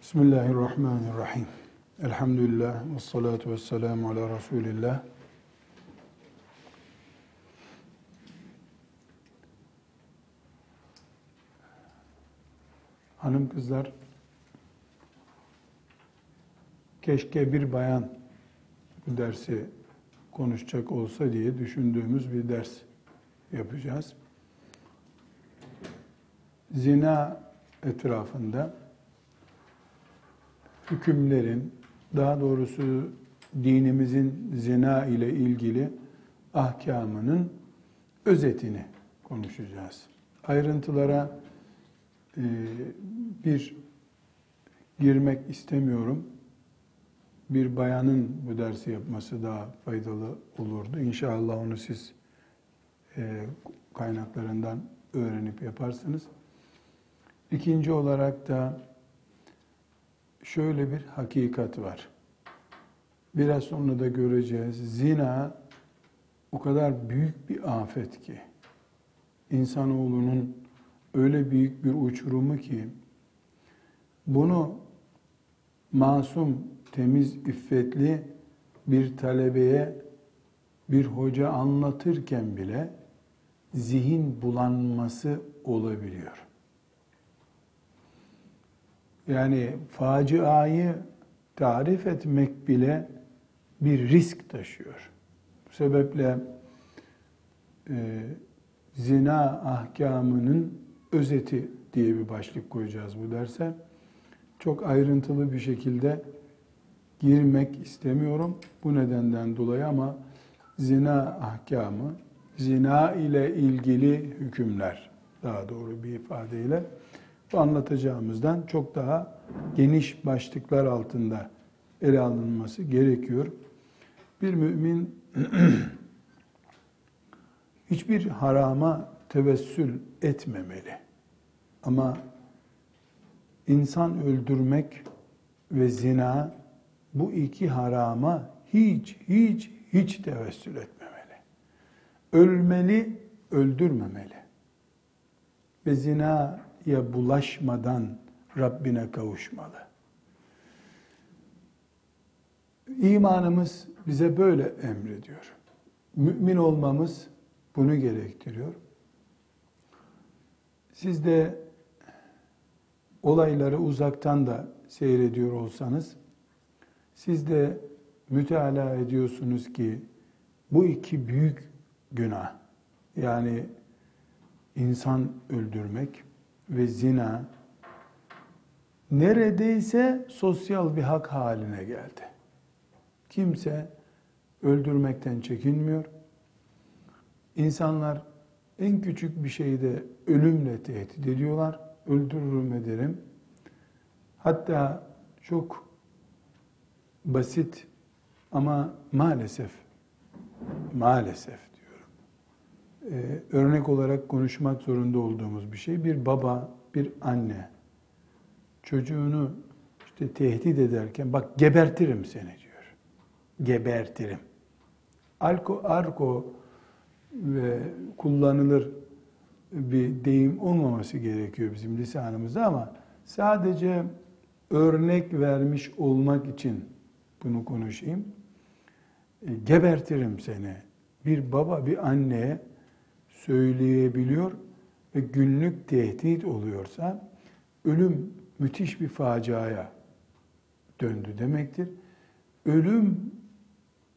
Bismillahirrahmanirrahim. Elhamdülillah ve salatu ve selamu ala Resulillah. Hanım kızlar, keşke bir bayan bu dersi konuşacak olsa diye düşündüğümüz bir ders yapacağız. Zina etrafında hükümlerin, daha doğrusu dinimizin zina ile ilgili ahkamının özetini konuşacağız. Ayrıntılara e, bir girmek istemiyorum. Bir bayanın bu dersi yapması daha faydalı olurdu. İnşallah onu siz e, kaynaklarından öğrenip yaparsınız. İkinci olarak da şöyle bir hakikat var. Biraz sonra da göreceğiz. Zina o kadar büyük bir afet ki insanoğlunun öyle büyük bir uçurumu ki bunu masum, temiz, iffetli bir talebeye bir hoca anlatırken bile zihin bulanması olabiliyor. Yani faciayı tarif etmek bile bir risk taşıyor. Bu sebeple e, zina ahkamının özeti diye bir başlık koyacağız bu derse. Çok ayrıntılı bir şekilde girmek istemiyorum bu nedenden dolayı ama zina ahkamı, zina ile ilgili hükümler daha doğru bir ifadeyle bu anlatacağımızdan çok daha geniş başlıklar altında ele alınması gerekiyor. Bir mümin hiçbir harama tevessül etmemeli. Ama insan öldürmek ve zina bu iki harama hiç hiç hiç tevessül etmemeli. Ölmeli, öldürmemeli. Ve zina ya bulaşmadan Rabbine kavuşmalı. İmanımız bize böyle emrediyor. Mümin olmamız bunu gerektiriyor. Siz de olayları uzaktan da seyrediyor olsanız, siz de müteala ediyorsunuz ki bu iki büyük günah, yani insan öldürmek ve zina neredeyse sosyal bir hak haline geldi. Kimse öldürmekten çekinmiyor. İnsanlar en küçük bir şeyde ölümle tehdit ediyorlar. Öldürürüm ederim. Hatta çok basit ama maalesef maalesef örnek olarak konuşmak zorunda olduğumuz bir şey. Bir baba, bir anne çocuğunu işte tehdit ederken bak gebertirim seni diyor. Gebertirim. Alko, arko ve kullanılır bir deyim olmaması gerekiyor bizim lisanımızda ama sadece örnek vermiş olmak için bunu konuşayım. Gebertirim seni. Bir baba bir anneye söyleyebiliyor ve günlük tehdit oluyorsa ölüm müthiş bir faciaya döndü demektir. Ölüm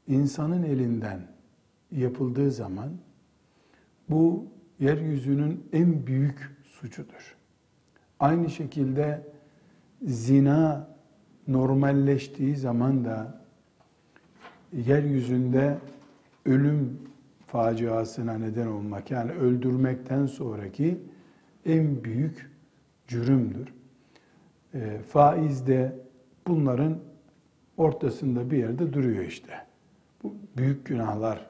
insanın elinden yapıldığı zaman bu yeryüzünün en büyük suçudur. Aynı şekilde zina normalleştiği zaman da yeryüzünde ölüm faciasına neden olmak yani öldürmekten sonraki en büyük cürümdür. E, faiz de bunların ortasında bir yerde duruyor işte. Bu büyük günahlar.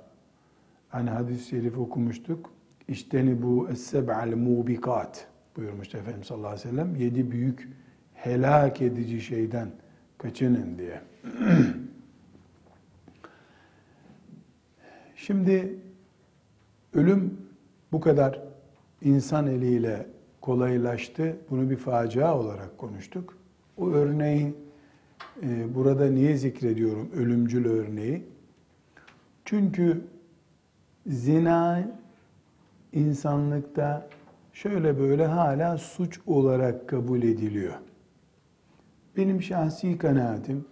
Hani hadis-i şerif okumuştuk. İşteni bu es-seb'al mubikat buyurmuş Efendimiz sallallahu aleyhi ve sellem. Yedi büyük helak edici şeyden kaçının diye. Şimdi ölüm bu kadar insan eliyle kolaylaştı. Bunu bir facia olarak konuştuk. O örneği e, burada niye zikrediyorum ölümcül örneği? Çünkü zina insanlıkta şöyle böyle hala suç olarak kabul ediliyor. Benim şahsi kanaatim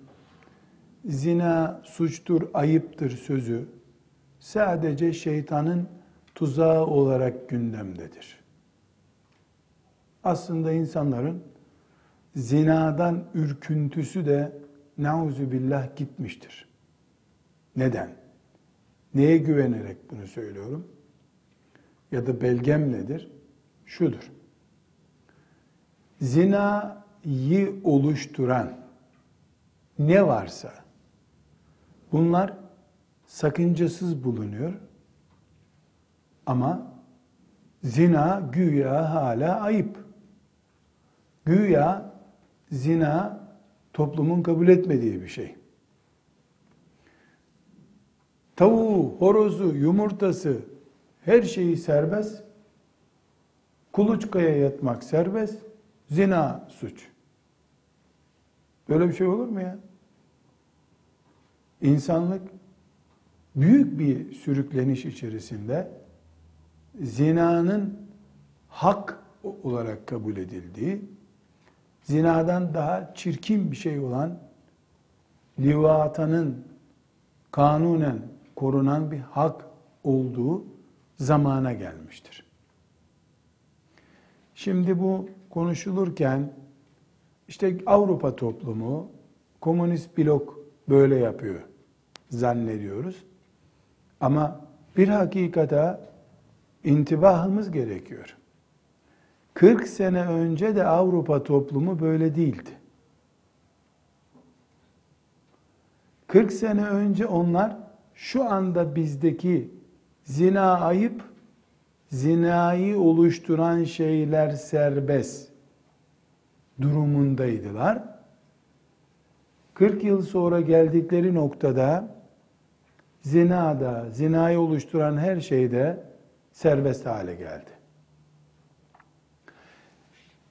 zina suçtur, ayıptır sözü sadece şeytanın tuzağı olarak gündemdedir. Aslında insanların zinadan ürküntüsü de nauzu billah gitmiştir. Neden? Neye güvenerek bunu söylüyorum? Ya da belgem nedir? Şudur. Zinayı oluşturan ne varsa bunlar sakıncasız bulunuyor. Ama zina güya hala ayıp. Güya zina toplumun kabul etmediği bir şey. Tavuğu, horozu, yumurtası her şeyi serbest. Kuluçkaya yatmak serbest. Zina suç. Böyle bir şey olur mu ya? İnsanlık büyük bir sürükleniş içerisinde zinanın hak olarak kabul edildiği, zinadan daha çirkin bir şey olan livatanın kanunen korunan bir hak olduğu zamana gelmiştir. Şimdi bu konuşulurken işte Avrupa toplumu, komünist blok böyle yapıyor zannediyoruz. Ama bir hakikata intibahımız gerekiyor. 40 sene önce de Avrupa toplumu böyle değildi. 40 sene önce onlar şu anda bizdeki zina ayıp, zinayı oluşturan şeyler serbest durumundaydılar. 40 yıl sonra geldikleri noktada zinada, zinayı oluşturan her şeyde serbest hale geldi.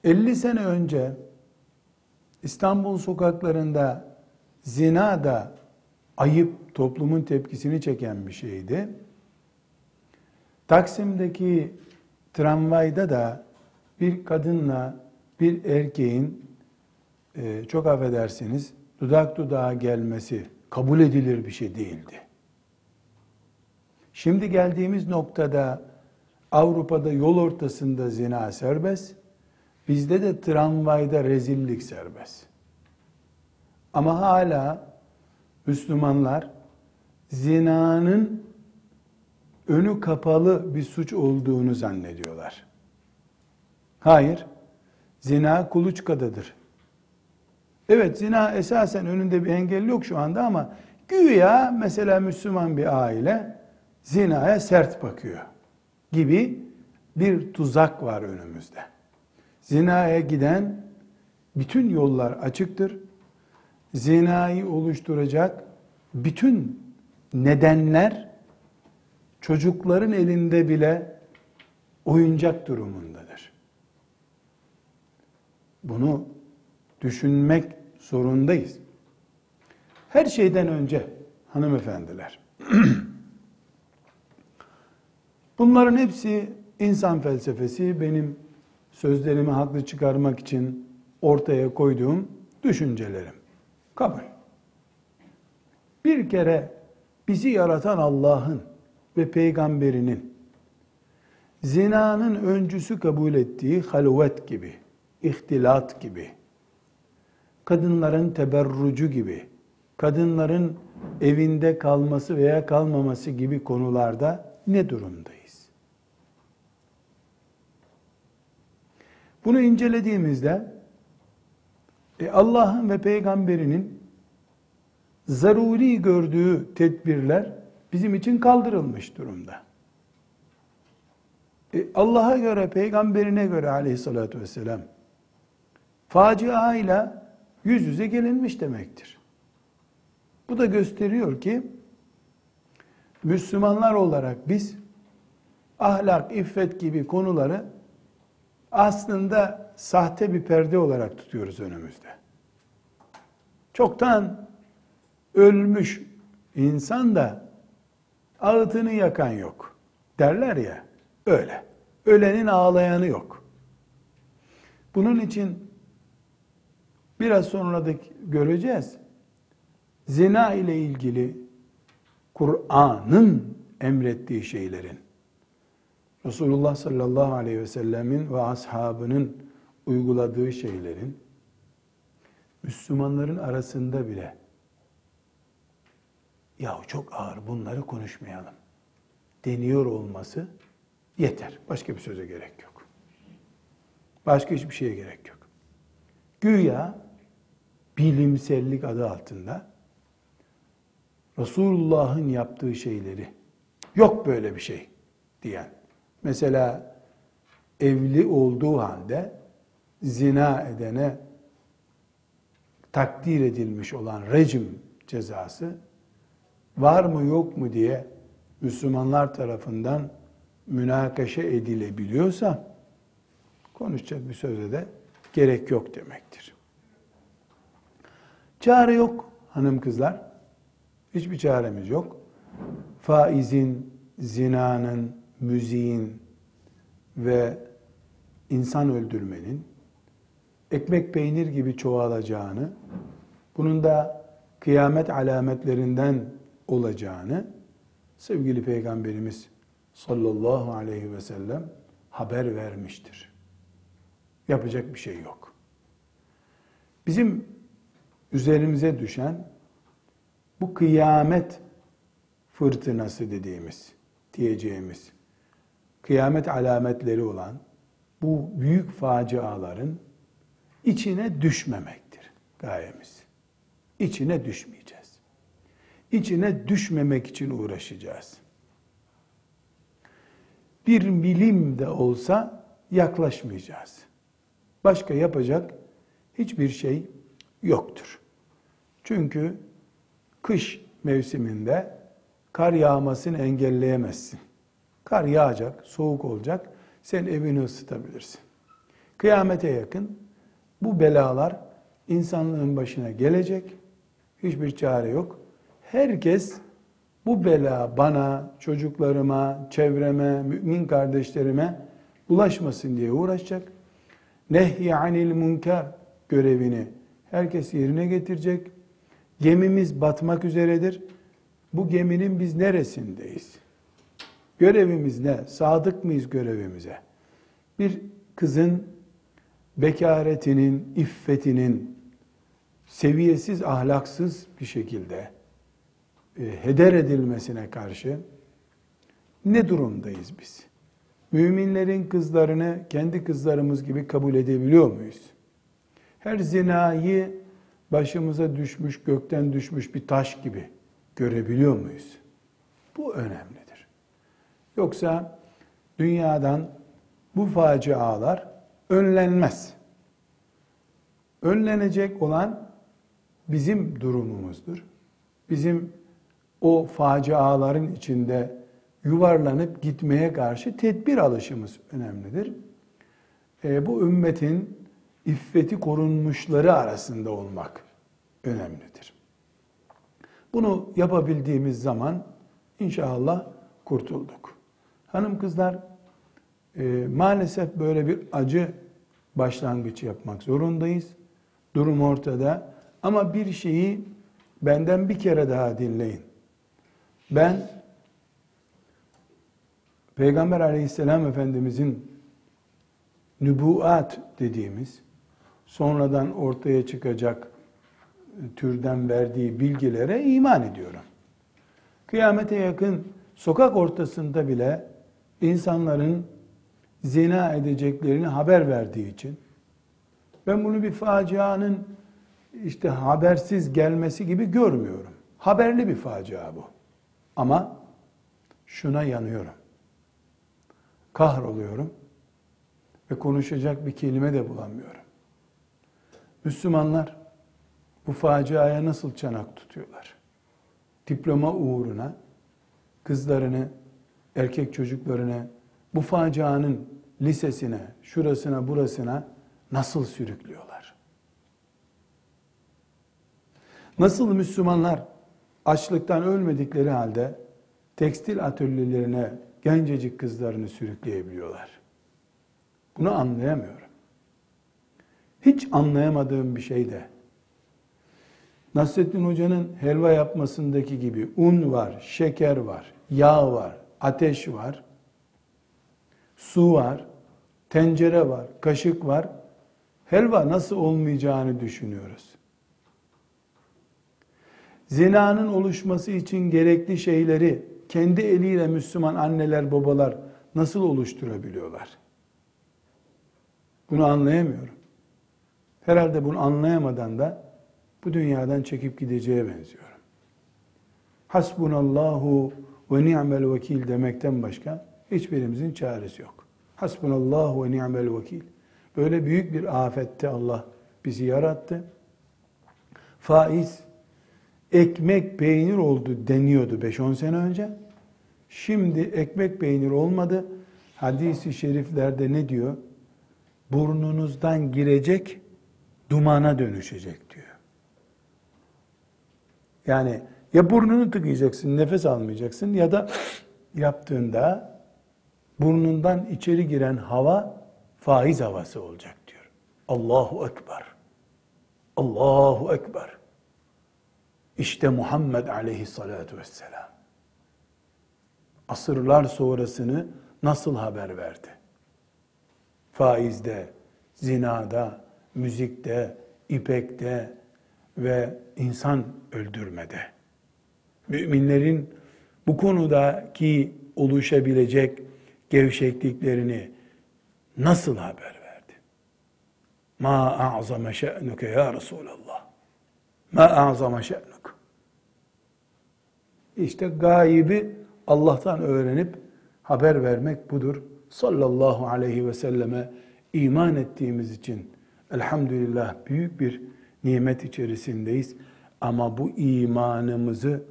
50 sene önce İstanbul sokaklarında zina da ayıp toplumun tepkisini çeken bir şeydi. Taksim'deki tramvayda da bir kadınla bir erkeğin e, çok affedersiniz dudak dudağa gelmesi kabul edilir bir şey değildi. Şimdi geldiğimiz noktada Avrupa'da yol ortasında zina serbest, bizde de tramvayda rezillik serbest. Ama hala Müslümanlar zinanın önü kapalı bir suç olduğunu zannediyorlar. Hayır, zina kuluçkadadır. Evet zina esasen önünde bir engel yok şu anda ama güya mesela Müslüman bir aile zinaya sert bakıyor gibi bir tuzak var önümüzde. Zinaya giden bütün yollar açıktır. Zinayı oluşturacak bütün nedenler çocukların elinde bile oyuncak durumundadır. Bunu düşünmek zorundayız. Her şeyden önce hanımefendiler Bunların hepsi insan felsefesi benim sözlerimi haklı çıkarmak için ortaya koyduğum düşüncelerim. Kabul. Bir kere bizi yaratan Allah'ın ve peygamberinin zinanın öncüsü kabul ettiği halvet gibi, ihtilat gibi, kadınların teberrucu gibi, kadınların evinde kalması veya kalmaması gibi konularda ne durumdayız? Bunu incelediğimizde e, Allah'ın ve peygamberinin zaruri gördüğü tedbirler bizim için kaldırılmış durumda. E, Allah'a göre, peygamberine göre aleyhissalatü vesselam facia ile yüz yüze gelinmiş demektir. Bu da gösteriyor ki Müslümanlar olarak biz ahlak, iffet gibi konuları aslında sahte bir perde olarak tutuyoruz önümüzde. Çoktan ölmüş insan da ağıtını yakan yok. Derler ya, öyle. Ölenin ağlayanı yok. Bunun için biraz sonra da göreceğiz. Zina ile ilgili Kur'an'ın emrettiği şeylerin Resulullah sallallahu aleyhi ve sellemin ve ashabının uyguladığı şeylerin Müslümanların arasında bile ya çok ağır bunları konuşmayalım deniyor olması yeter. Başka bir söze gerek yok. Başka hiçbir şeye gerek yok. Güya bilimsellik adı altında Resulullah'ın yaptığı şeyleri yok böyle bir şey diyen mesela evli olduğu halde zina edene takdir edilmiş olan rejim cezası var mı yok mu diye Müslümanlar tarafından münakaşa edilebiliyorsa konuşacak bir söze de gerek yok demektir. Çare yok hanım kızlar. Hiçbir çaremiz yok. Faizin, zinanın, müziğin ve insan öldürmenin ekmek peynir gibi çoğalacağını, bunun da kıyamet alametlerinden olacağını sevgili Peygamberimiz sallallahu aleyhi ve sellem haber vermiştir. Yapacak bir şey yok. Bizim üzerimize düşen bu kıyamet fırtınası dediğimiz, diyeceğimiz, kıyamet alametleri olan bu büyük faciaların içine düşmemektir gayemiz. İçine düşmeyeceğiz. İçine düşmemek için uğraşacağız. Bir milim de olsa yaklaşmayacağız. Başka yapacak hiçbir şey yoktur. Çünkü kış mevsiminde kar yağmasını engelleyemezsin. Kar yağacak, soğuk olacak, sen evini ısıtabilirsin. Kıyamete yakın bu belalar insanlığın başına gelecek. Hiçbir çare yok. Herkes bu bela bana, çocuklarıma, çevreme, mümin kardeşlerime ulaşmasın diye uğraşacak. Nehy anil münker görevini herkes yerine getirecek. Gemimiz batmak üzeredir. Bu geminin biz neresindeyiz? Görevimiz ne? Sadık mıyız görevimize? Bir kızın bekaretinin, iffetinin seviyesiz, ahlaksız bir şekilde e, heder edilmesine karşı ne durumdayız biz? Müminlerin kızlarını kendi kızlarımız gibi kabul edebiliyor muyuz? Her zinayı başımıza düşmüş, gökten düşmüş bir taş gibi görebiliyor muyuz? Bu önemlidir. Yoksa dünyadan bu facialar önlenmez. Önlenecek olan bizim durumumuzdur. Bizim o faciaların içinde yuvarlanıp gitmeye karşı tedbir alışımız önemlidir. E, bu ümmetin iffeti korunmuşları arasında olmak önemlidir. Bunu yapabildiğimiz zaman inşallah kurtulduk. Hanım kızlar e, maalesef böyle bir acı başlangıç yapmak zorundayız. Durum ortada. Ama bir şeyi benden bir kere daha dinleyin. Ben Peygamber aleyhisselam efendimizin nübuat dediğimiz sonradan ortaya çıkacak türden verdiği bilgilere iman ediyorum. Kıyamete yakın sokak ortasında bile insanların zina edeceklerini haber verdiği için ben bunu bir facianın işte habersiz gelmesi gibi görmüyorum. Haberli bir facia bu. Ama şuna yanıyorum. Kahroluyorum ve konuşacak bir kelime de bulamıyorum. Müslümanlar bu faciaya nasıl çanak tutuyorlar? Diploma uğruna kızlarını, erkek çocuklarını bu facianın lisesine, şurasına, burasına nasıl sürüklüyorlar? Nasıl Müslümanlar açlıktan ölmedikleri halde tekstil atölyelerine gencecik kızlarını sürükleyebiliyorlar. Bunu anlayamıyorum. Hiç anlayamadığım bir şey de Nasrettin Hoca'nın helva yapmasındaki gibi un var, şeker var, yağ var, ateş var, su var, tencere var, kaşık var. Helva nasıl olmayacağını düşünüyoruz. Zinanın oluşması için gerekli şeyleri kendi eliyle Müslüman anneler, babalar nasıl oluşturabiliyorlar? Bunu anlayamıyorum. Herhalde bunu anlayamadan da bu dünyadan çekip gideceğe benziyorum. Hasbunallahu ve ni'mel vekil demekten başka hiçbirimizin çaresi yok. Hasbunallahu ve ni'mel vekil. Böyle büyük bir afette Allah bizi yarattı. Faiz, ekmek peynir oldu deniyordu 5-10 sene önce. Şimdi ekmek peynir olmadı. Hadisi şeriflerde ne diyor? Burnunuzdan girecek, dumana dönüşecek diyor. Yani ya burnunu tıkayacaksın, nefes almayacaksın ya da yaptığında burnundan içeri giren hava faiz havası olacak diyor. Allahu Ekber. Allahu Ekber. İşte Muhammed aleyhissalatu vesselam. Asırlar sonrasını nasıl haber verdi? Faizde, zinada, müzikte, ipekte, ve insan öldürmede. Müminlerin bu konudaki oluşabilecek gevşekliklerini nasıl haber verdi? Ma a'zama şe'nuke ya Resulallah. Ma a'zama şe'nuk. İşte gaybi Allah'tan öğrenip haber vermek budur. Sallallahu aleyhi ve selleme iman ettiğimiz için elhamdülillah büyük bir nimet içerisindeyiz. Ama bu imanımızı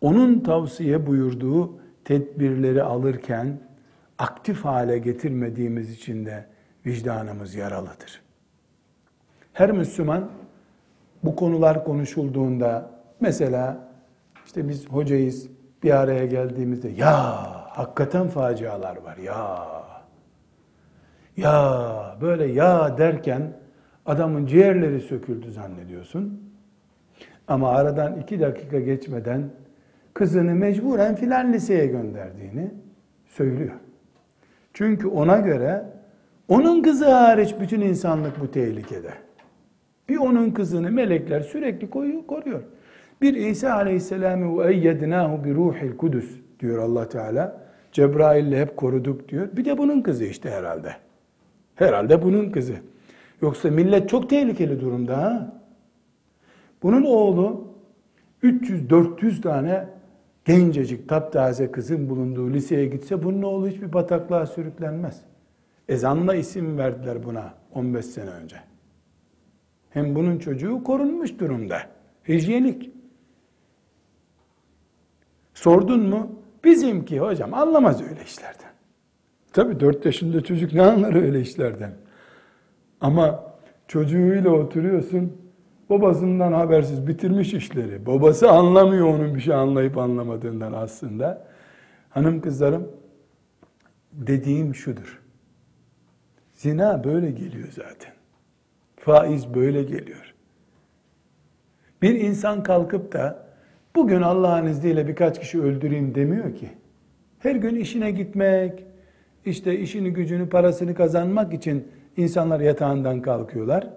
onun tavsiye buyurduğu tedbirleri alırken aktif hale getirmediğimiz için de vicdanımız yaralıdır. Her Müslüman bu konular konuşulduğunda mesela işte biz hocayız bir araya geldiğimizde ya hakikaten facialar var ya ya böyle ya derken Adamın ciğerleri söküldü zannediyorsun. Ama aradan iki dakika geçmeden kızını mecburen filan liseye gönderdiğini söylüyor. Çünkü ona göre onun kızı hariç bütün insanlık bu tehlikede. Bir onun kızını melekler sürekli koyuyor, koruyor. Bir İsa Aleyhisselam'ı ve eyyednahu bi ruhil kudüs diyor Allah Teala. Cebrail'le hep koruduk diyor. Bir de bunun kızı işte herhalde. Herhalde bunun kızı. Yoksa millet çok tehlikeli durumda ha. Bunun oğlu 300-400 tane gencecik taptaze kızın bulunduğu liseye gitse bunun oğlu hiçbir bataklığa sürüklenmez. Ezanla isim verdiler buna 15 sene önce. Hem bunun çocuğu korunmuş durumda. Hijyenik. Sordun mu? Bizimki hocam anlamaz öyle işlerden. Tabii 4 yaşında çocuk ne anlar öyle işlerden? Ama çocuğuyla oturuyorsun, babasından habersiz bitirmiş işleri. Babası anlamıyor onun bir şey anlayıp anlamadığından aslında. Hanım kızlarım, dediğim şudur. Zina böyle geliyor zaten. Faiz böyle geliyor. Bir insan kalkıp da bugün Allah'ın izniyle birkaç kişi öldüreyim demiyor ki. Her gün işine gitmek, işte işini gücünü parasını kazanmak için İnsanlar yatağından kalkıyorlar.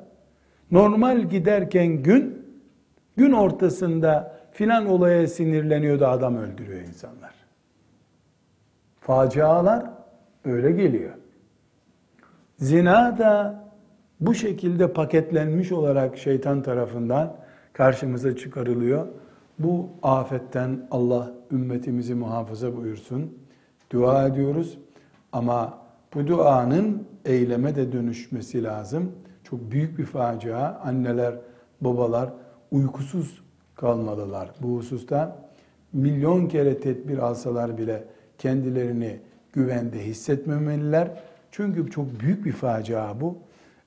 Normal giderken gün, gün ortasında filan olaya sinirleniyordu adam öldürüyor insanlar. Facialar böyle geliyor. Zina da bu şekilde paketlenmiş olarak şeytan tarafından karşımıza çıkarılıyor. Bu afetten Allah ümmetimizi muhafaza buyursun. Dua ediyoruz ama bu duanın eyleme de dönüşmesi lazım. Çok büyük bir facia. Anneler, babalar uykusuz kalmalılar. Bu hususta milyon kere tedbir alsalar bile kendilerini güvende hissetmemeliler. Çünkü çok büyük bir facia bu.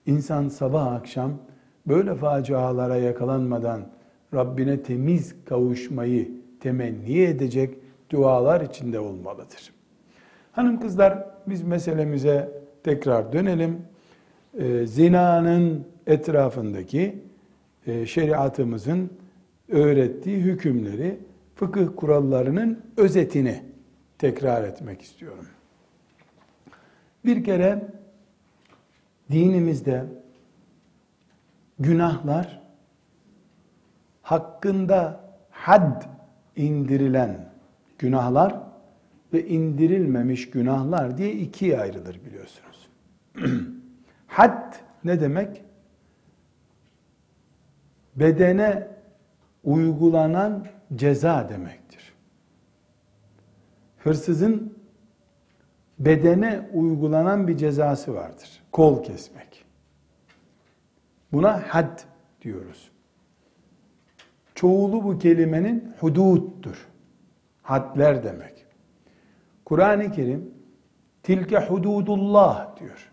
İnsan sabah akşam böyle facialara yakalanmadan Rabbine temiz kavuşmayı temenni edecek dualar içinde olmalıdır. Hanım kızlar biz meselemize tekrar dönelim. Ee, zinanın etrafındaki e, şeriatımızın öğrettiği hükümleri, fıkıh kurallarının özetini tekrar etmek istiyorum. Bir kere dinimizde günahlar hakkında had indirilen günahlar ve indirilmemiş günahlar diye ikiye ayrılır biliyorsunuz. had ne demek? Bedene uygulanan ceza demektir. Hırsızın bedene uygulanan bir cezası vardır. Kol kesmek. Buna had diyoruz. Çoğulu bu kelimenin huduttur. Hadler demek. Kur'an-ı Kerim tilke hududullah diyor.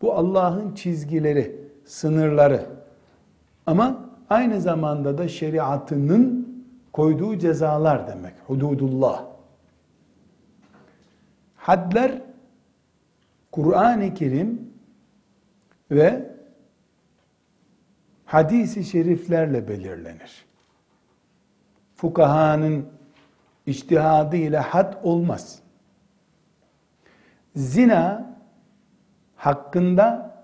Bu Allah'ın çizgileri, sınırları. Ama aynı zamanda da şeriatının koyduğu cezalar demek. Hududullah. Hadler Kur'an-ı Kerim ve hadisi şeriflerle belirlenir. Fukahanın içtihadı ile had olmaz. Zina hakkında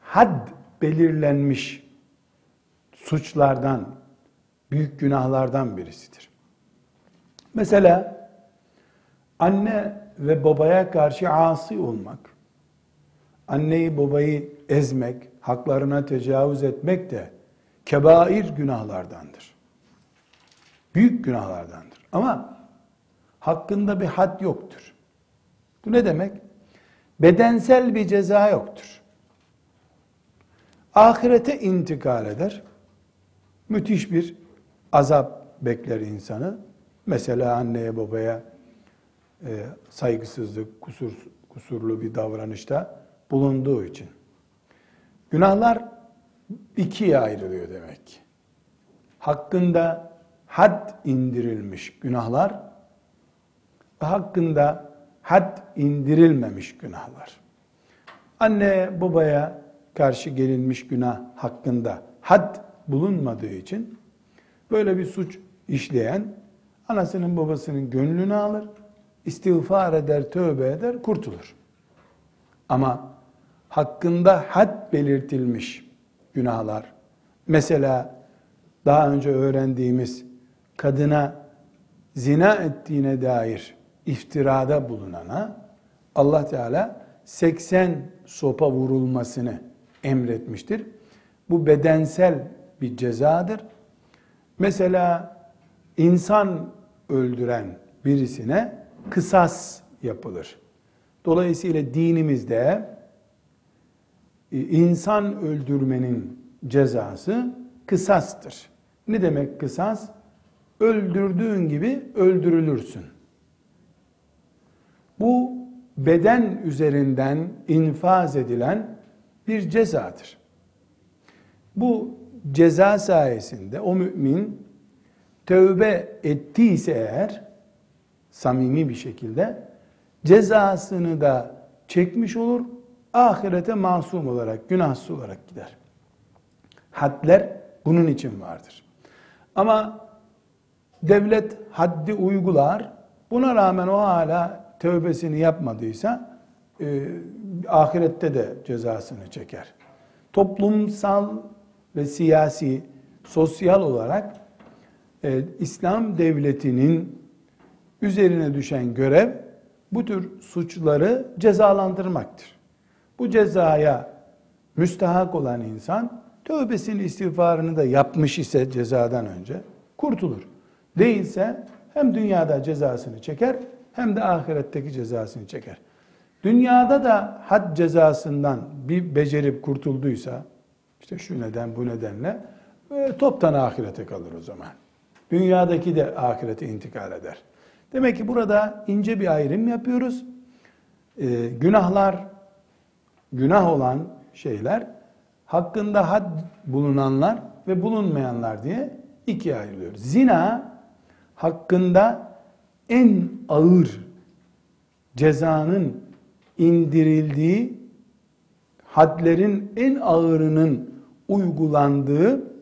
had belirlenmiş suçlardan, büyük günahlardan birisidir. Mesela anne ve babaya karşı asi olmak, anneyi babayı ezmek, haklarına tecavüz etmek de kebair günahlardandır. Büyük günahlardandır. Ama hakkında bir had yoktur. Bu ne demek? Bedensel bir ceza yoktur. Ahirete intikal eder. Müthiş bir azap bekler insanı. Mesela anneye babaya e, saygısızlık, kusur, kusurlu bir davranışta bulunduğu için. Günahlar ikiye ayrılıyor demek ki. Hakkında had indirilmiş günahlar hakkında had indirilmemiş günahlar. Anne babaya karşı gelinmiş günah hakkında had bulunmadığı için böyle bir suç işleyen anasının babasının gönlünü alır, istiğfar eder, tövbe eder, kurtulur. Ama hakkında had belirtilmiş günahlar, mesela daha önce öğrendiğimiz kadına zina ettiğine dair iftirada bulunana Allah Teala 80 sopa vurulmasını emretmiştir. Bu bedensel bir cezadır. Mesela insan öldüren birisine kısas yapılır. Dolayısıyla dinimizde e, insan öldürmenin cezası kısastır. Ne demek kısas? Öldürdüğün gibi öldürülürsün. Bu beden üzerinden infaz edilen bir cezadır. Bu ceza sayesinde o mümin tövbe ettiyse eğer samimi bir şekilde cezasını da çekmiş olur, ahirete masum olarak, günahsız olarak gider. Hadler bunun için vardır. Ama devlet haddi uygular, buna rağmen o hala tövbesini yapmadıysa e, ahirette de cezasını çeker. Toplumsal ve siyasi, sosyal olarak e, İslam devletinin üzerine düşen görev bu tür suçları cezalandırmaktır. Bu cezaya müstahak olan insan tövbesini istiğfarını da yapmış ise cezadan önce kurtulur. Değilse hem dünyada cezasını çeker hem de ahiretteki cezasını çeker. Dünyada da had cezasından bir becerip kurtulduysa işte şu neden bu nedenle e, toptan ahirete kalır o zaman. Dünyadaki de ahirete intikal eder. Demek ki burada ince bir ayrım yapıyoruz. E, günahlar, günah olan şeyler, hakkında had bulunanlar ve bulunmayanlar diye ikiye ayrılıyor. Zina hakkında en ağır cezanın indirildiği, hadlerin en ağırının uygulandığı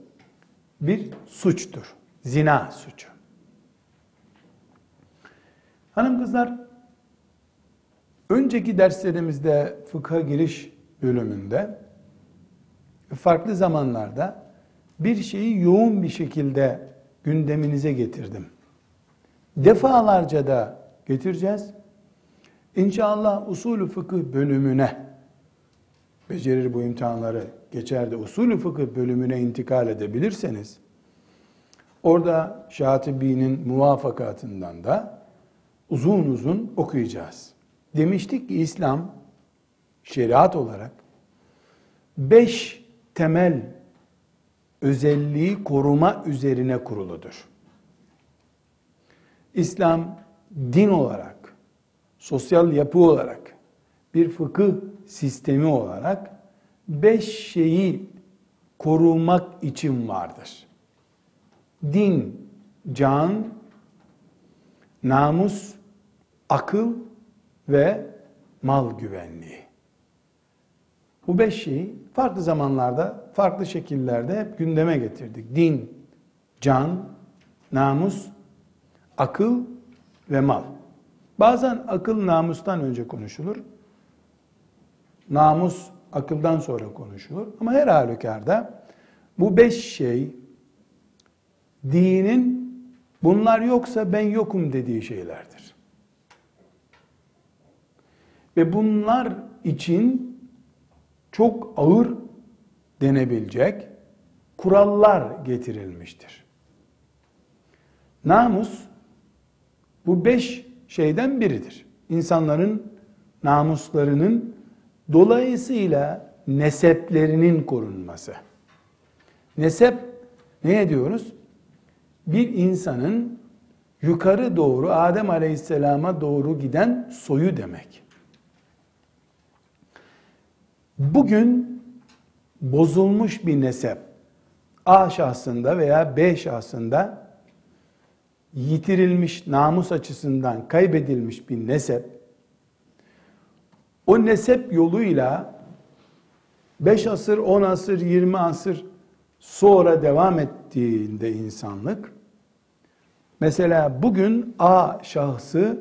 bir suçtur. Zina suçu. Hanım kızlar, önceki derslerimizde fıkha giriş bölümünde farklı zamanlarda bir şeyi yoğun bir şekilde gündeminize getirdim. Defalarca da getireceğiz. İnşallah usulü fıkıh bölümüne becerir bu imtihanları geçer de usulü fıkıh bölümüne intikal edebilirseniz orada Şatibi'nin muvafakatından da uzun uzun okuyacağız. Demiştik ki İslam şeriat olarak beş temel özelliği koruma üzerine kuruludur. İslam din olarak, sosyal yapı olarak, bir fıkıh sistemi olarak beş şeyi korumak için vardır. Din, can, namus, akıl ve mal güvenliği. Bu beş şeyi farklı zamanlarda, farklı şekillerde hep gündeme getirdik. Din, can, namus, akıl ve mal. Bazen akıl namustan önce konuşulur. Namus akıldan sonra konuşulur. Ama her halükarda bu beş şey dinin bunlar yoksa ben yokum dediği şeylerdir. Ve bunlar için çok ağır denebilecek kurallar getirilmiştir. Namus bu beş şeyden biridir. İnsanların namuslarının dolayısıyla neseplerinin korunması. Nesep ne diyoruz? Bir insanın yukarı doğru Adem Aleyhisselam'a doğru giden soyu demek. Bugün bozulmuş bir nesep A şahsında veya B şahsında yitirilmiş namus açısından kaybedilmiş bir nesep o nesep yoluyla 5 asır, 10 asır, 20 asır sonra devam ettiğinde insanlık mesela bugün A şahsı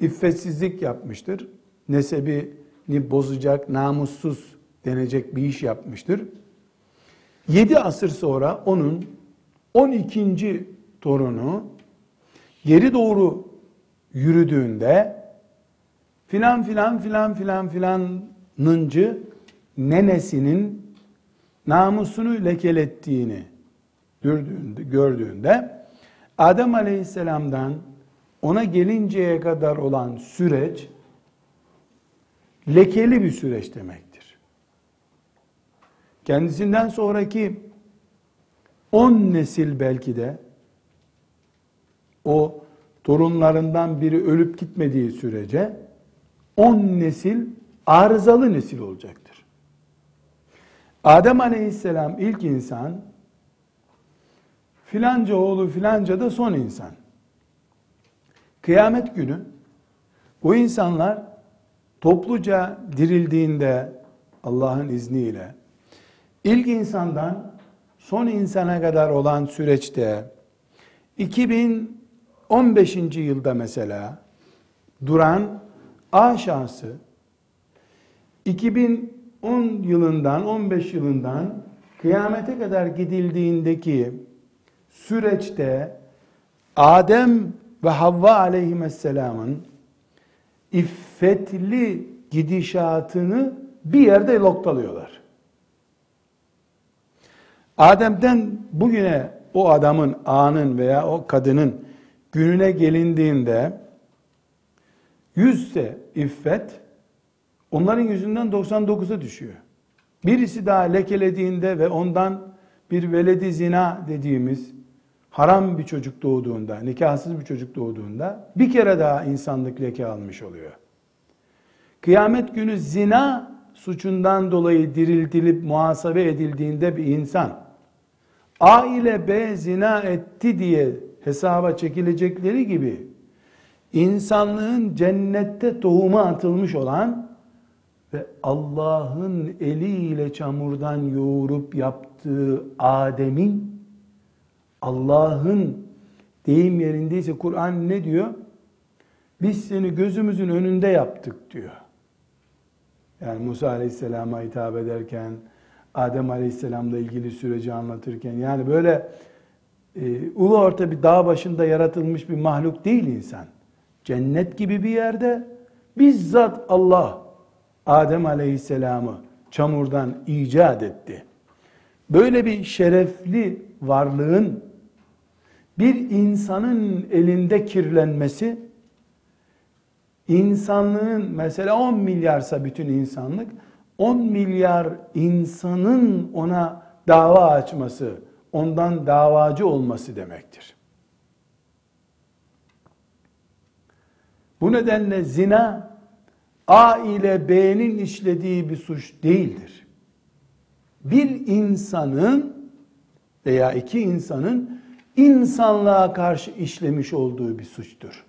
iffetsizlik yapmıştır. Nesebini bozacak, namussuz denecek bir iş yapmıştır. 7 asır sonra onun 12. torunu geri doğru yürüdüğünde filan filan filan filan filanıncı nenesinin namusunu lekelettiğini gördüğünde Adem Aleyhisselam'dan ona gelinceye kadar olan süreç lekeli bir süreç demektir. Kendisinden sonraki on nesil belki de o torunlarından biri ölüp gitmediği sürece on nesil arızalı nesil olacaktır. Adem aleyhisselam ilk insan, filanca oğlu filanca da son insan. Kıyamet günü bu insanlar topluca dirildiğinde Allah'ın izniyle ilk insandan son insana kadar olan süreçte 2015. yılda mesela duran A şansı 2010 yılından 15 yılından kıyamete kadar gidildiğindeki süreçte Adem ve Havva aleyhisselamın iffetli gidişatını bir yerde noktalıyorlar. Adem'den bugüne o adamın, anın veya o kadının gününe gelindiğinde yüzse iffet onların yüzünden 99'a düşüyor. Birisi daha lekelediğinde ve ondan bir veledi zina dediğimiz haram bir çocuk doğduğunda, nikahsız bir çocuk doğduğunda bir kere daha insanlık leke almış oluyor. Kıyamet günü zina suçundan dolayı diriltilip muhasebe edildiğinde bir insan A ile B zina etti diye hesaba çekilecekleri gibi insanlığın cennette tohuma atılmış olan ve Allah'ın eliyle çamurdan yoğurup yaptığı Adem'in Allah'ın deyim yerindeyse Kur'an ne diyor? Biz seni gözümüzün önünde yaptık diyor. Yani Musa Aleyhisselam'a hitap ederken, Adem Aleyhisselam'la ilgili süreci anlatırken, yani böyle e, ulu orta bir dağ başında yaratılmış bir mahluk değil insan. Cennet gibi bir yerde bizzat Allah Adem Aleyhisselam'ı çamurdan icat etti. Böyle bir şerefli varlığın bir insanın elinde kirlenmesi insanlığın mesela 10 milyarsa bütün insanlık 10 milyar insanın ona dava açması, ondan davacı olması demektir. Bu nedenle zina A ile B'nin işlediği bir suç değildir. Bir insanın veya iki insanın insanlığa karşı işlemiş olduğu bir suçtur.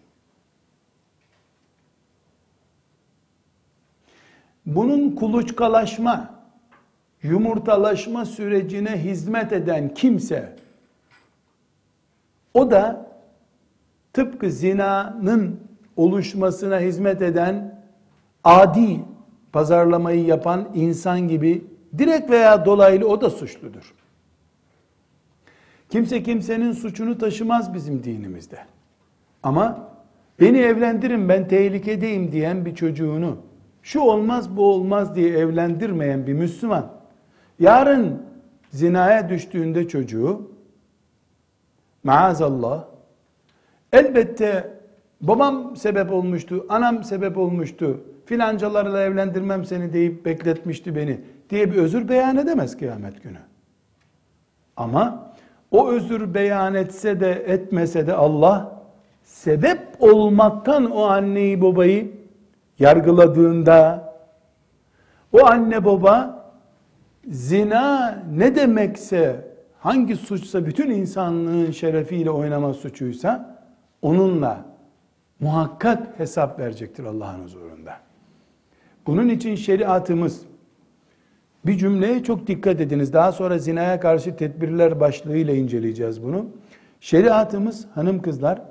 Bunun kuluçkalaşma, yumurtalaşma sürecine hizmet eden kimse o da tıpkı zinanın oluşmasına hizmet eden adi pazarlamayı yapan insan gibi direkt veya dolaylı o da suçludur. Kimse kimsenin suçunu taşımaz bizim dinimizde. Ama beni evlendirin ben tehlikedeyim diyen bir çocuğunu şu olmaz bu olmaz diye evlendirmeyen bir Müslüman yarın zinaya düştüğünde çocuğu maazallah elbette babam sebep olmuştu, anam sebep olmuştu, filancalarla evlendirmem seni deyip bekletmişti beni diye bir özür beyan edemez kıyamet günü. Ama o özür beyan etse de etmese de Allah sebep olmaktan o anneyi babayı yargıladığında o anne baba zina ne demekse hangi suçsa bütün insanlığın şerefiyle oynama suçuysa onunla muhakkak hesap verecektir Allah'ın huzurunda. Bunun için şeriatımız bir cümleye çok dikkat ediniz. Daha sonra zinaya karşı tedbirler başlığıyla inceleyeceğiz bunu. Şeriatımız hanım kızlar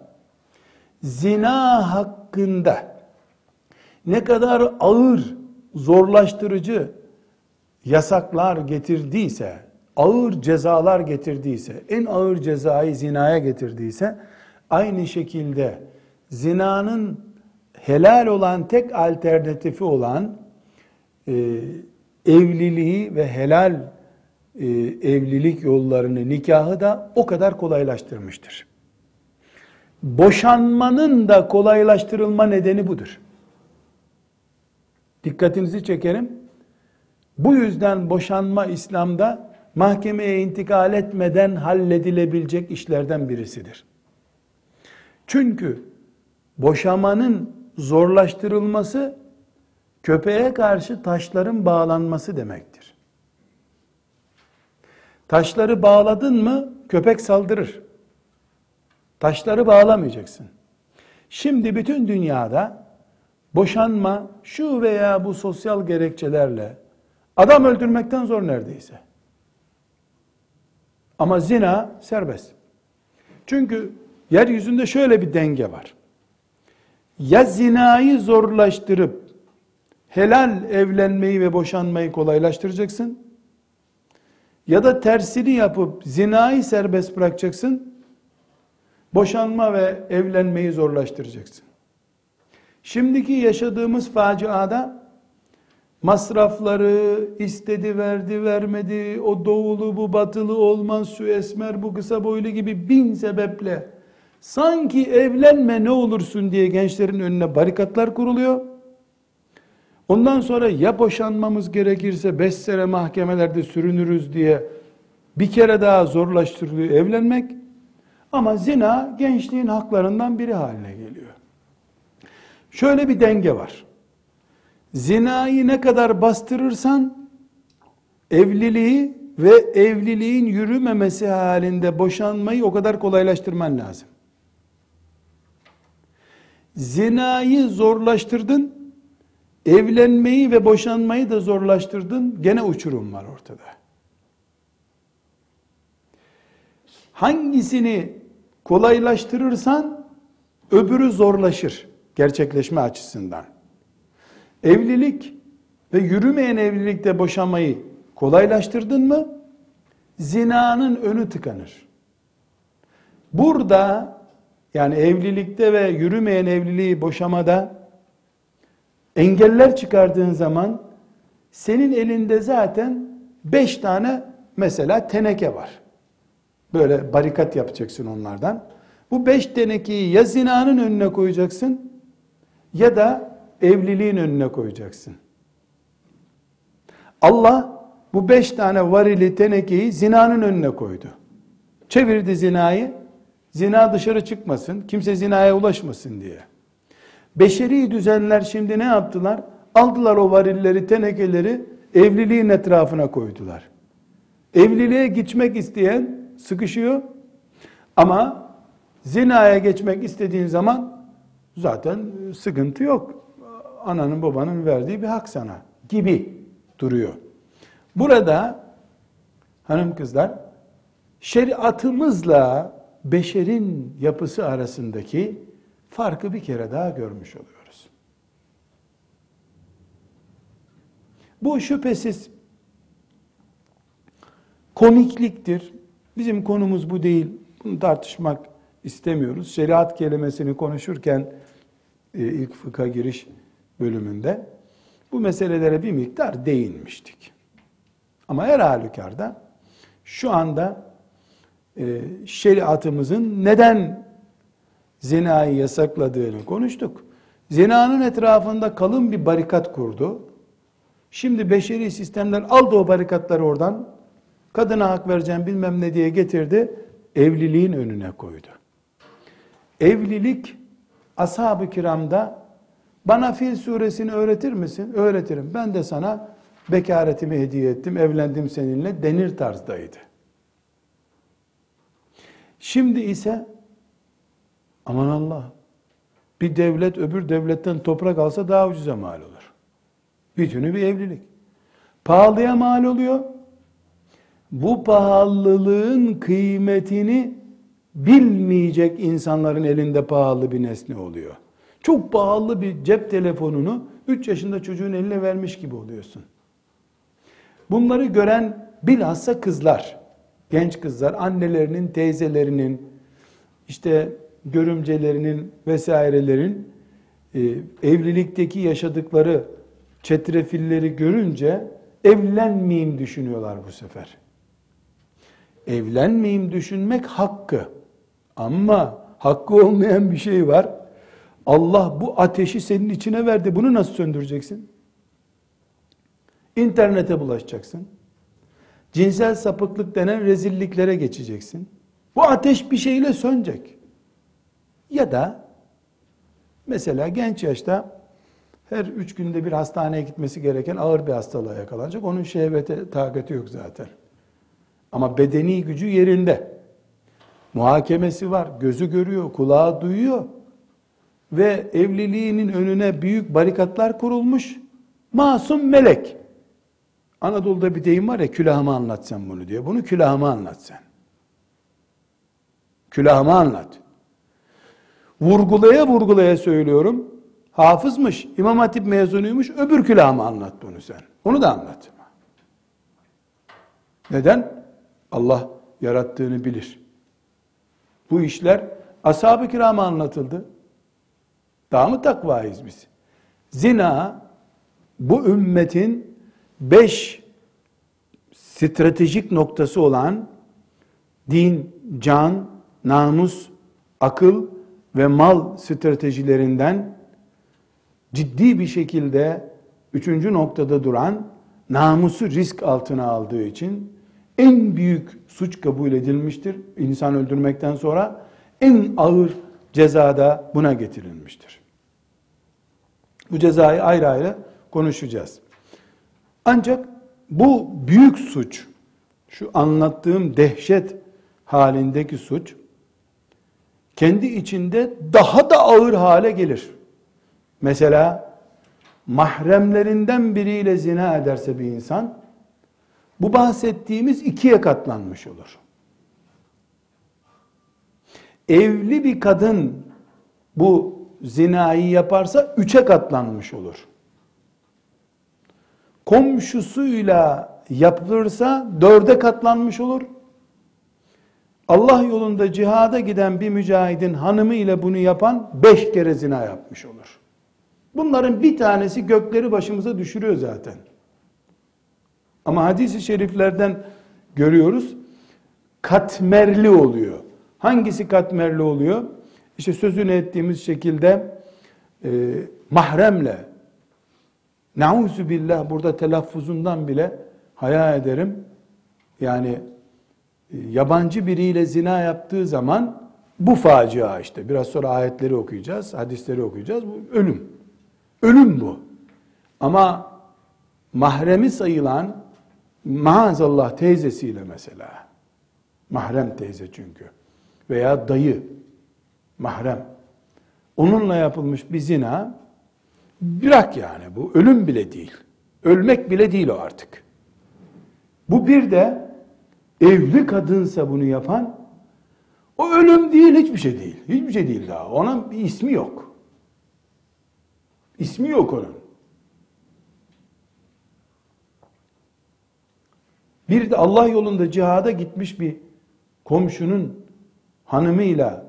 zina hakkında ne kadar ağır, zorlaştırıcı yasaklar getirdiyse, ağır cezalar getirdiyse, en ağır cezayı zinaya getirdiyse aynı şekilde zinanın helal olan tek alternatifi olan e, evliliği ve helal e, evlilik yollarını, nikahı da o kadar kolaylaştırmıştır. Boşanmanın da kolaylaştırılma nedeni budur. Dikkatinizi çekerim. Bu yüzden boşanma İslam'da mahkemeye intikal etmeden halledilebilecek işlerden birisidir. Çünkü boşamanın zorlaştırılması köpeğe karşı taşların bağlanması demektir. Taşları bağladın mı köpek saldırır. Taşları bağlamayacaksın. Şimdi bütün dünyada boşanma şu veya bu sosyal gerekçelerle adam öldürmekten zor neredeyse. Ama zina serbest. Çünkü yeryüzünde şöyle bir denge var. Ya zinayı zorlaştırıp helal evlenmeyi ve boşanmayı kolaylaştıracaksın. Ya da tersini yapıp zinayı serbest bırakacaksın. Boşanma ve evlenmeyi zorlaştıracaksın. Şimdiki yaşadığımız faciada masrafları istedi verdi vermedi o doğulu bu batılı olmaz şu esmer bu kısa boylu gibi bin sebeple sanki evlenme ne olursun diye gençlerin önüne barikatlar kuruluyor Ondan sonra ya boşanmamız gerekirse beş sene mahkemelerde sürünürüz diye bir kere daha zorlaştırılıyor evlenmek. Ama zina gençliğin haklarından biri haline geliyor. Şöyle bir denge var. Zinayı ne kadar bastırırsan evliliği ve evliliğin yürümemesi halinde boşanmayı o kadar kolaylaştırman lazım. Zinayı zorlaştırdın, evlenmeyi ve boşanmayı da zorlaştırdın, gene uçurum var ortada. Hangisini kolaylaştırırsan öbürü zorlaşır gerçekleşme açısından. Evlilik ve yürümeyen evlilikte boşanmayı kolaylaştırdın mı zinanın önü tıkanır. Burada yani evlilikte ve yürümeyen evliliği boşamada engeller çıkardığın zaman senin elinde zaten beş tane mesela teneke var. Böyle barikat yapacaksın onlardan. Bu beş tenekeyi ya zinanın önüne koyacaksın ya da evliliğin önüne koyacaksın. Allah bu beş tane varili tenekeyi zinanın önüne koydu. Çevirdi zinayı, zina dışarı çıkmasın, kimse zinaya ulaşmasın diye. Beşeri düzenler şimdi ne yaptılar? Aldılar o varilleri, tenekeleri evliliğin etrafına koydular. Evliliğe gitmek isteyen sıkışıyor ama zinaya geçmek istediğin zaman zaten sıkıntı yok. Ananın babanın verdiği bir hak sana gibi duruyor. Burada hanım kızlar şeriatımızla beşerin yapısı arasındaki farkı bir kere daha görmüş oluyoruz. Bu şüphesiz komikliktir. Bizim konumuz bu değil. Bunu tartışmak istemiyoruz. Şeriat kelimesini konuşurken e, ilk fıkha giriş bölümünde bu meselelere bir miktar değinmiştik. Ama her halükarda şu anda e, şeriatımızın neden zinayı yasakladığını konuştuk. Zinanın etrafında kalın bir barikat kurdu. Şimdi beşeri sistemler aldı o barikatları oradan. Kadına hak vereceğim bilmem ne diye getirdi. Evliliğin önüne koydu. Evlilik ashab-ı kiramda bana Fil suresini öğretir misin? Öğretirim. Ben de sana bekaretimi hediye ettim, evlendim seninle denir tarzdaydı. Şimdi ise aman Allah bir devlet öbür devletten toprak alsa daha ucuza mal olur. Bütünü bir evlilik. Pahalıya mal oluyor. Bu pahalılığın kıymetini bilmeyecek insanların elinde pahalı bir nesne oluyor. Çok pahalı bir cep telefonunu 3 yaşında çocuğun eline vermiş gibi oluyorsun. Bunları gören bilhassa kızlar, genç kızlar, annelerinin, teyzelerinin, işte görümcelerinin vesairelerin e, evlilikteki yaşadıkları çetrefilleri görünce evlenmeyeyim düşünüyorlar bu sefer. Evlenmeyeyim düşünmek hakkı. Ama hakkı olmayan bir şey var. Allah bu ateşi senin içine verdi. Bunu nasıl söndüreceksin? İnternete bulaşacaksın. Cinsel sapıklık denen rezilliklere geçeceksin. Bu ateş bir şeyle sönecek. Ya da mesela genç yaşta her üç günde bir hastaneye gitmesi gereken ağır bir hastalığa yakalanacak. Onun şehvete takati yok zaten. Ama bedeni gücü yerinde. Muhakemesi var, gözü görüyor, kulağı duyuyor. Ve evliliğinin önüne büyük barikatlar kurulmuş. Masum melek. Anadolu'da bir deyim var ya külahıma anlat sen bunu diyor. Bunu külahıma anlat sen. Anlat. Vurgulaya vurgulaya söylüyorum. Hafızmış, İmam Hatip mezunuymuş, öbür külahıma anlat bunu sen. Onu da anlat. Neden? Allah yarattığını bilir. Bu işler ashab-ı kirama anlatıldı. Daha mı takvayız biz? Zina bu ümmetin beş stratejik noktası olan din, can, namus, akıl ve mal stratejilerinden ciddi bir şekilde üçüncü noktada duran namusu risk altına aldığı için en büyük suç kabul edilmiştir. İnsan öldürmekten sonra en ağır cezada buna getirilmiştir. Bu cezayı ayrı ayrı konuşacağız. Ancak bu büyük suç, şu anlattığım dehşet halindeki suç kendi içinde daha da ağır hale gelir. Mesela mahremlerinden biriyle zina ederse bir insan bu bahsettiğimiz ikiye katlanmış olur. Evli bir kadın bu zinayı yaparsa üçe katlanmış olur. Komşusuyla yapılırsa dörde katlanmış olur. Allah yolunda cihada giden bir mücahidin hanımı ile bunu yapan beş kere zina yapmış olur. Bunların bir tanesi gökleri başımıza düşürüyor zaten. Ama hadisi şeriflerden görüyoruz. Katmerli oluyor. Hangisi katmerli oluyor? İşte sözünü ettiğimiz şekilde e, mahremle nauzu billah burada telaffuzundan bile haya ederim. Yani e, yabancı biriyle zina yaptığı zaman bu facia işte. Biraz sonra ayetleri okuyacağız, hadisleri okuyacağız. Bu ölüm. Ölüm bu. Ama mahremi sayılan maazallah teyzesiyle mesela. Mahrem teyze çünkü. Veya dayı. Mahrem. Onunla yapılmış bir zina bırak yani bu ölüm bile değil. Ölmek bile değil o artık. Bu bir de evli kadınsa bunu yapan o ölüm değil hiçbir şey değil. Hiçbir şey değil daha. Onun bir ismi yok. İsmi yok onun. Bir de Allah yolunda cihada gitmiş bir komşunun hanımıyla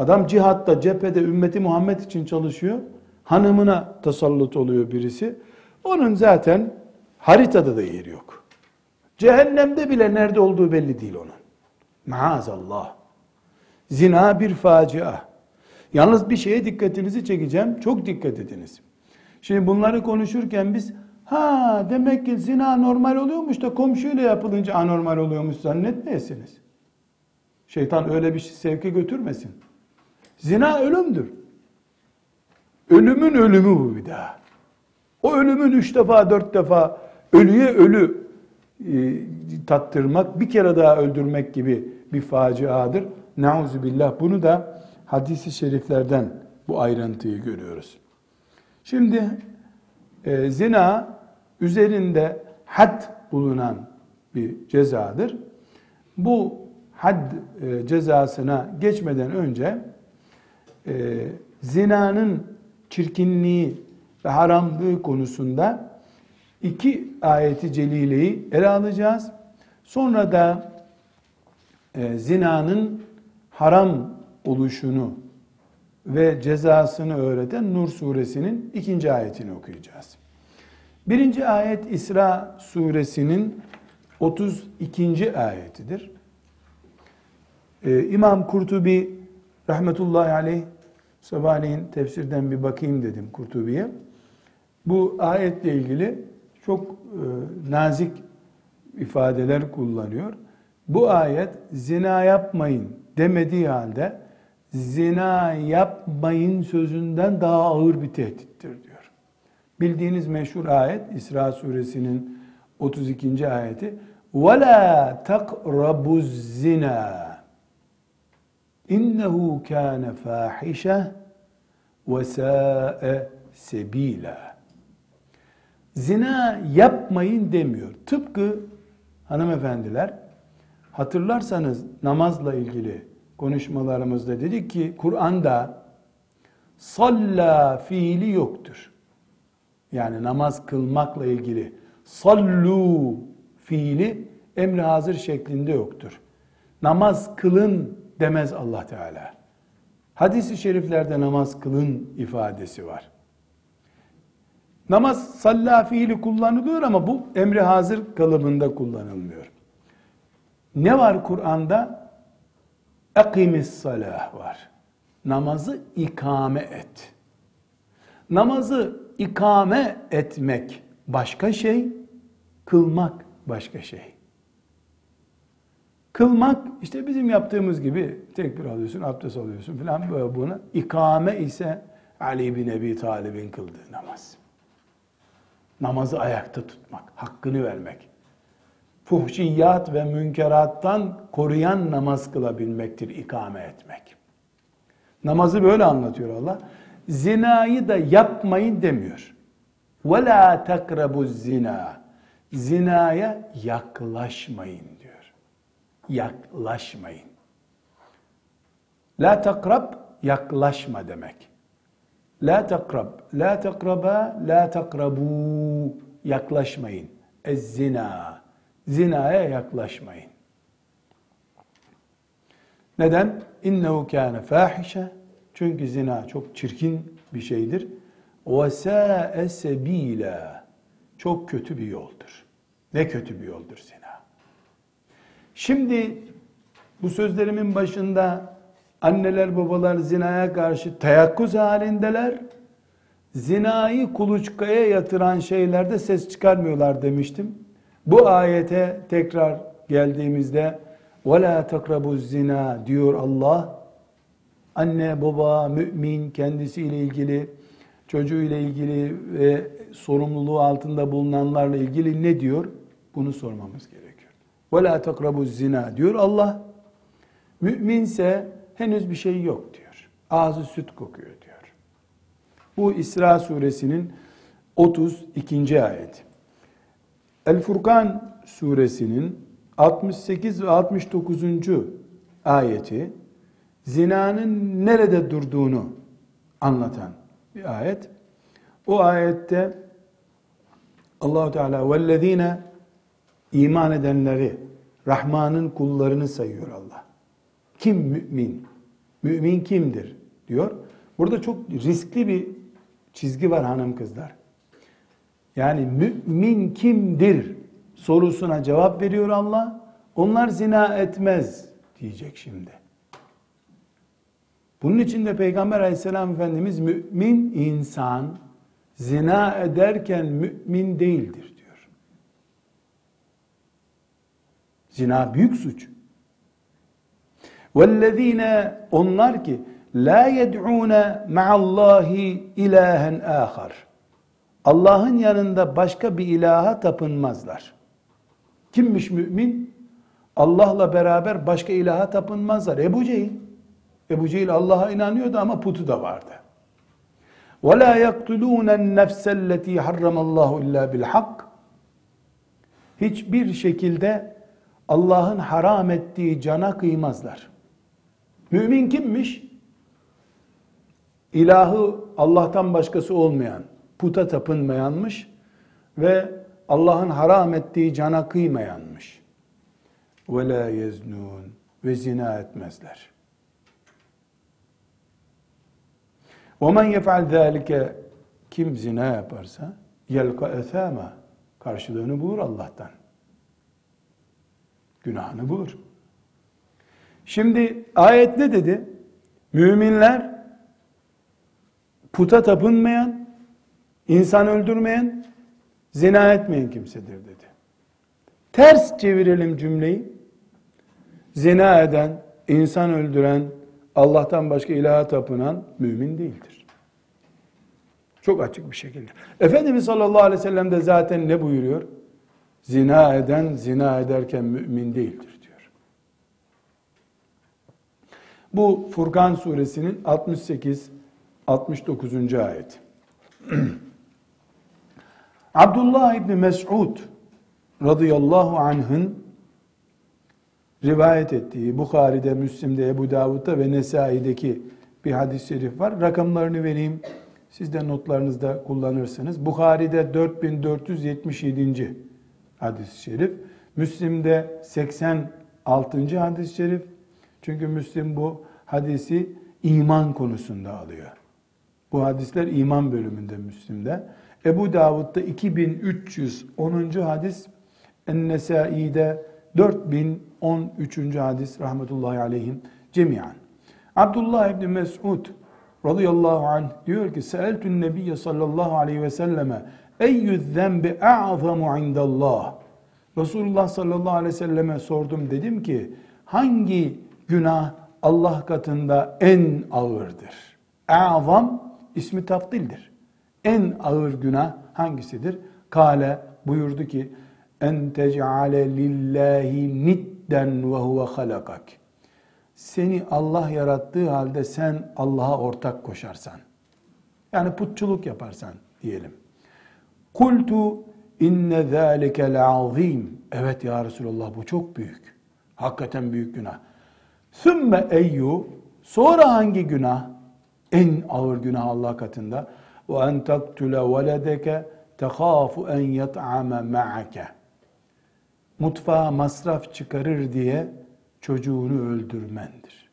adam cihatta cephede ümmeti Muhammed için çalışıyor. Hanımına tasallut oluyor birisi. Onun zaten haritada da yeri yok. Cehennemde bile nerede olduğu belli değil onun. Maazallah. Zina bir facia. Yalnız bir şeye dikkatinizi çekeceğim. Çok dikkat ediniz. Şimdi bunları konuşurken biz ha demek ki zina normal oluyormuş da komşuyla yapılınca anormal oluyormuş zannetmeyesiniz. Şeytan öyle bir şey sevke götürmesin. Zina ölümdür. Ölümün ölümü bu bir daha. O ölümün üç defa dört defa ölüye ölü e, tattırmak, bir kere daha öldürmek gibi bir faciadır. Nauzu. Bunu da hadisi şeriflerden bu ayrıntıyı görüyoruz. Şimdi e, zina üzerinde had bulunan bir cezadır. Bu had e, cezasına geçmeden önce e, zinanın çirkinliği ve haramlığı konusunda iki ayeti celileyi ele alacağız. Sonra da e, zinanın haram oluşunu ve cezasını öğreten Nur suresinin ikinci ayetini okuyacağız. Birinci ayet İsra suresinin 32. ayetidir. Ee, İmam Kurtubi rahmetullahi aleyh sabahleyin tefsirden bir bakayım dedim Kurtubi'ye. Bu ayetle ilgili çok e, nazik ifadeler kullanıyor. Bu ayet zina yapmayın demediği halde zina yapmayın sözünden daha ağır bir tehdittir diyor. Bildiğiniz meşhur ayet İsra suresinin 32. ayeti وَلَا تَقْرَبُوا الزِّنَا İnnehu kâne fâhişe ve sâe sebîlâ. Zina yapmayın demiyor. Tıpkı hanımefendiler hatırlarsanız namazla ilgili konuşmalarımızda dedik ki Kur'an'da salla fiili yoktur. Yani namaz kılmakla ilgili sallu fiili emri hazır şeklinde yoktur. Namaz kılın demez Allah Teala. Hadis-i şeriflerde namaz kılın ifadesi var. Namaz salla fiili kullanılıyor ama bu emri hazır kalıbında kullanılmıyor. Ne var Kur'an'da? Ekimis salah var. Namazı ikame et. Namazı ikame etmek başka şey, kılmak başka şey. Kılmak işte bizim yaptığımız gibi tekbir alıyorsun, abdest alıyorsun filan böyle buna. İkame ise Ali bin Ebi Talib'in kıldığı namaz. Namazı ayakta tutmak, hakkını vermek. fuhşiyat ve münkerattan koruyan namaz kılabilmektir ikame etmek. Namazı böyle anlatıyor Allah. Zinayı da yapmayın demiyor. وَلَا تَقْرَبُ zina. Zinaya yaklaşmayın diyor. Yaklaşmayın. La takrab yaklaşma demek. La takrab, la takraba, la takrabu yaklaşmayın. Ez zina. Zinaya yaklaşmayın. Neden? İnnehu kâne fâhişe. Çünkü zina çok çirkin bir şeydir. Ve sâe sebîlâ. Çok kötü bir yoldur. Ne kötü bir yoldur zina. Şimdi bu sözlerimin başında anneler babalar zinaya karşı teyakkuz halindeler. Zinayı kuluçkaya yatıran şeylerde ses çıkarmıyorlar demiştim. Bu ayete tekrar geldiğimizde وَلَا تَقْرَبُوا zina diyor Allah. Anne, baba, mümin kendisiyle ilgili, çocuğuyla ilgili ve sorumluluğu altında bulunanlarla ilgili ne diyor? Bunu sormamız gerekiyor. Ve la takrabu zina diyor Allah. Müminse henüz bir şey yok diyor. Ağzı süt kokuyor diyor. Bu İsra suresinin 32. ayeti. El Furkan suresinin 68 ve 69. ayeti zinanın nerede durduğunu anlatan bir ayet. O ayette Allah Teala vellezine iman edenleri Rahman'ın kullarını sayıyor Allah. Kim mümin? Mümin kimdir? diyor. Burada çok riskli bir çizgi var hanım kızlar. Yani mümin kimdir sorusuna cevap veriyor Allah. Onlar zina etmez diyecek şimdi. Bunun için de Peygamber aleyhisselam Efendimiz mümin insan zina ederken mümin değildir diyor. Zina büyük suç. وَالَّذ۪ينَ Onlar ki la yed'ûne ma'allahi ilahen ahar. Allah'ın yanında başka bir ilaha tapınmazlar. Kimmiş mümin? Allah'la beraber başka ilaha tapınmazlar. Ebu Cehil. Ebu Cehil Allah'a inanıyordu ama putu da vardı. وَلَا يَقْتُلُونَ النَّفْسَ الَّتِي حَرَّمَ اللّٰهُ اِلَّا بِالْحَقِّ Hiçbir şekilde Allah'ın haram ettiği cana kıymazlar. Mümin kimmiş? İlahı Allah'tan başkası olmayan, puta tapınmayanmış ve Allah'ın haram ettiği cana kıymayanmış. Ve la yeznun ve zina etmezler. Ve men yef'al zâlike kim zina yaparsa yelka esâma karşılığını bulur Allah'tan. Günahını bulur. Şimdi ayet ne dedi? Müminler puta tapınmayan, insan öldürmeyen, zina etmeyen kimsedir dedi. Ters çevirelim cümleyi. Zina eden, insan öldüren, Allah'tan başka ilaha tapınan mümin değildir. Çok açık bir şekilde. Efendimiz sallallahu aleyhi ve sellem de zaten ne buyuruyor? Zina eden, zina ederken mümin değildir diyor. Bu Furkan suresinin 68 69. ayet. Abdullah İbni Mes'ud radıyallahu anh'ın rivayet ettiği Bukhari'de, Müslim'de, Ebu Davud'da ve Nesai'deki bir hadis-i şerif var. Rakamlarını vereyim. Siz de notlarınızda kullanırsınız. Bukhari'de 4477. hadis-i şerif. Müslim'de 86. hadis-i şerif. Çünkü Müslim bu hadisi iman konusunda alıyor. Bu hadisler iman bölümünde Müslim'de. Ebu Davud'da 2310. hadis, En-Nesai'de 4013. hadis rahmetullahi aleyhim cemiyan. Abdullah İbni Mes'ud radıyallahu anh diyor ki Seeltün Nebiye sallallahu aleyhi ve selleme Eyyü zembi a'zamu indallah Resulullah sallallahu aleyhi ve selleme sordum dedim ki hangi günah Allah katında en ağırdır? A'zam ismi tafdildir. En ağır günah hangisidir? Kale buyurdu ki en tec'ale lillahi nidden ve huve halakak. Seni Allah yarattığı halde sen Allah'a ortak koşarsan. Yani putçuluk yaparsan diyelim. Kultu inne zâlike le'azîm. Evet ya Resulallah bu çok büyük. Hakikaten büyük günah. Sümme eyyu. Sonra hangi günah? En ağır günah Allah katında. Ve en taktule veledeke tehâfu en yet'ame ma'ake. Mutfağa masraf çıkarır diye çocuğunu öldürmendir.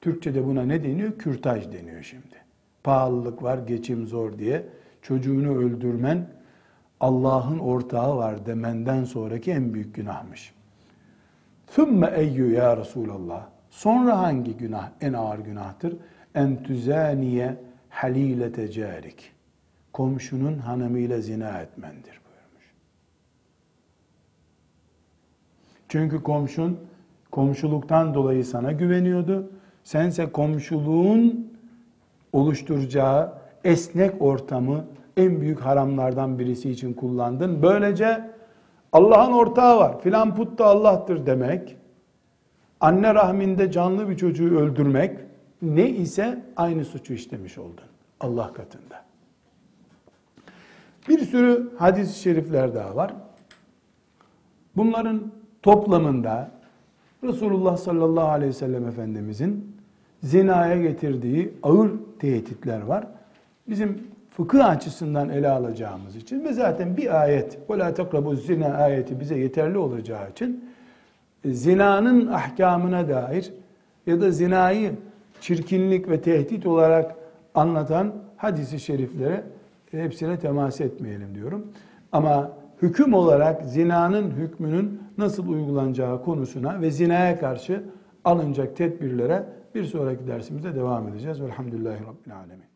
Türkçe'de buna ne deniyor? Kürtaj deniyor şimdi. Pahalılık var, geçim zor diye çocuğunu öldürmen Allah'ın ortağı var demenden sonraki en büyük günahmış. Thümme eyyü ya Resulallah. Sonra hangi günah en ağır günahtır? En tüzaniye halilete carik. Komşunun hanımıyla zina etmendir buyurmuş. Çünkü komşun komşuluktan dolayı sana güveniyordu. Sense komşuluğun oluşturacağı esnek ortamı en büyük haramlardan birisi için kullandın. Böylece Allah'ın ortağı var. Filan put da Allah'tır demek. Anne rahminde canlı bir çocuğu öldürmek ne ise aynı suçu işlemiş oldun Allah katında. Bir sürü hadis-i şerifler daha var. Bunların toplamında Resulullah sallallahu aleyhi ve sellem Efendimizin zinaya getirdiği ağır tehditler var Bizim fıkıh açısından ele alacağımız için ve zaten bir ayet وَلَا تَقْرَبُوا zina ayeti bize yeterli olacağı için e, zinanın ahkamına dair ya da zinayı çirkinlik ve tehdit olarak anlatan hadisi şeriflere hepsine temas etmeyelim diyorum. Ama hüküm olarak zinanın hükmünün nasıl uygulanacağı konusuna ve zinaya karşı alınacak tedbirlere bir sonraki dersimizde devam edeceğiz. Velhamdülillahi Rabbil Alemin.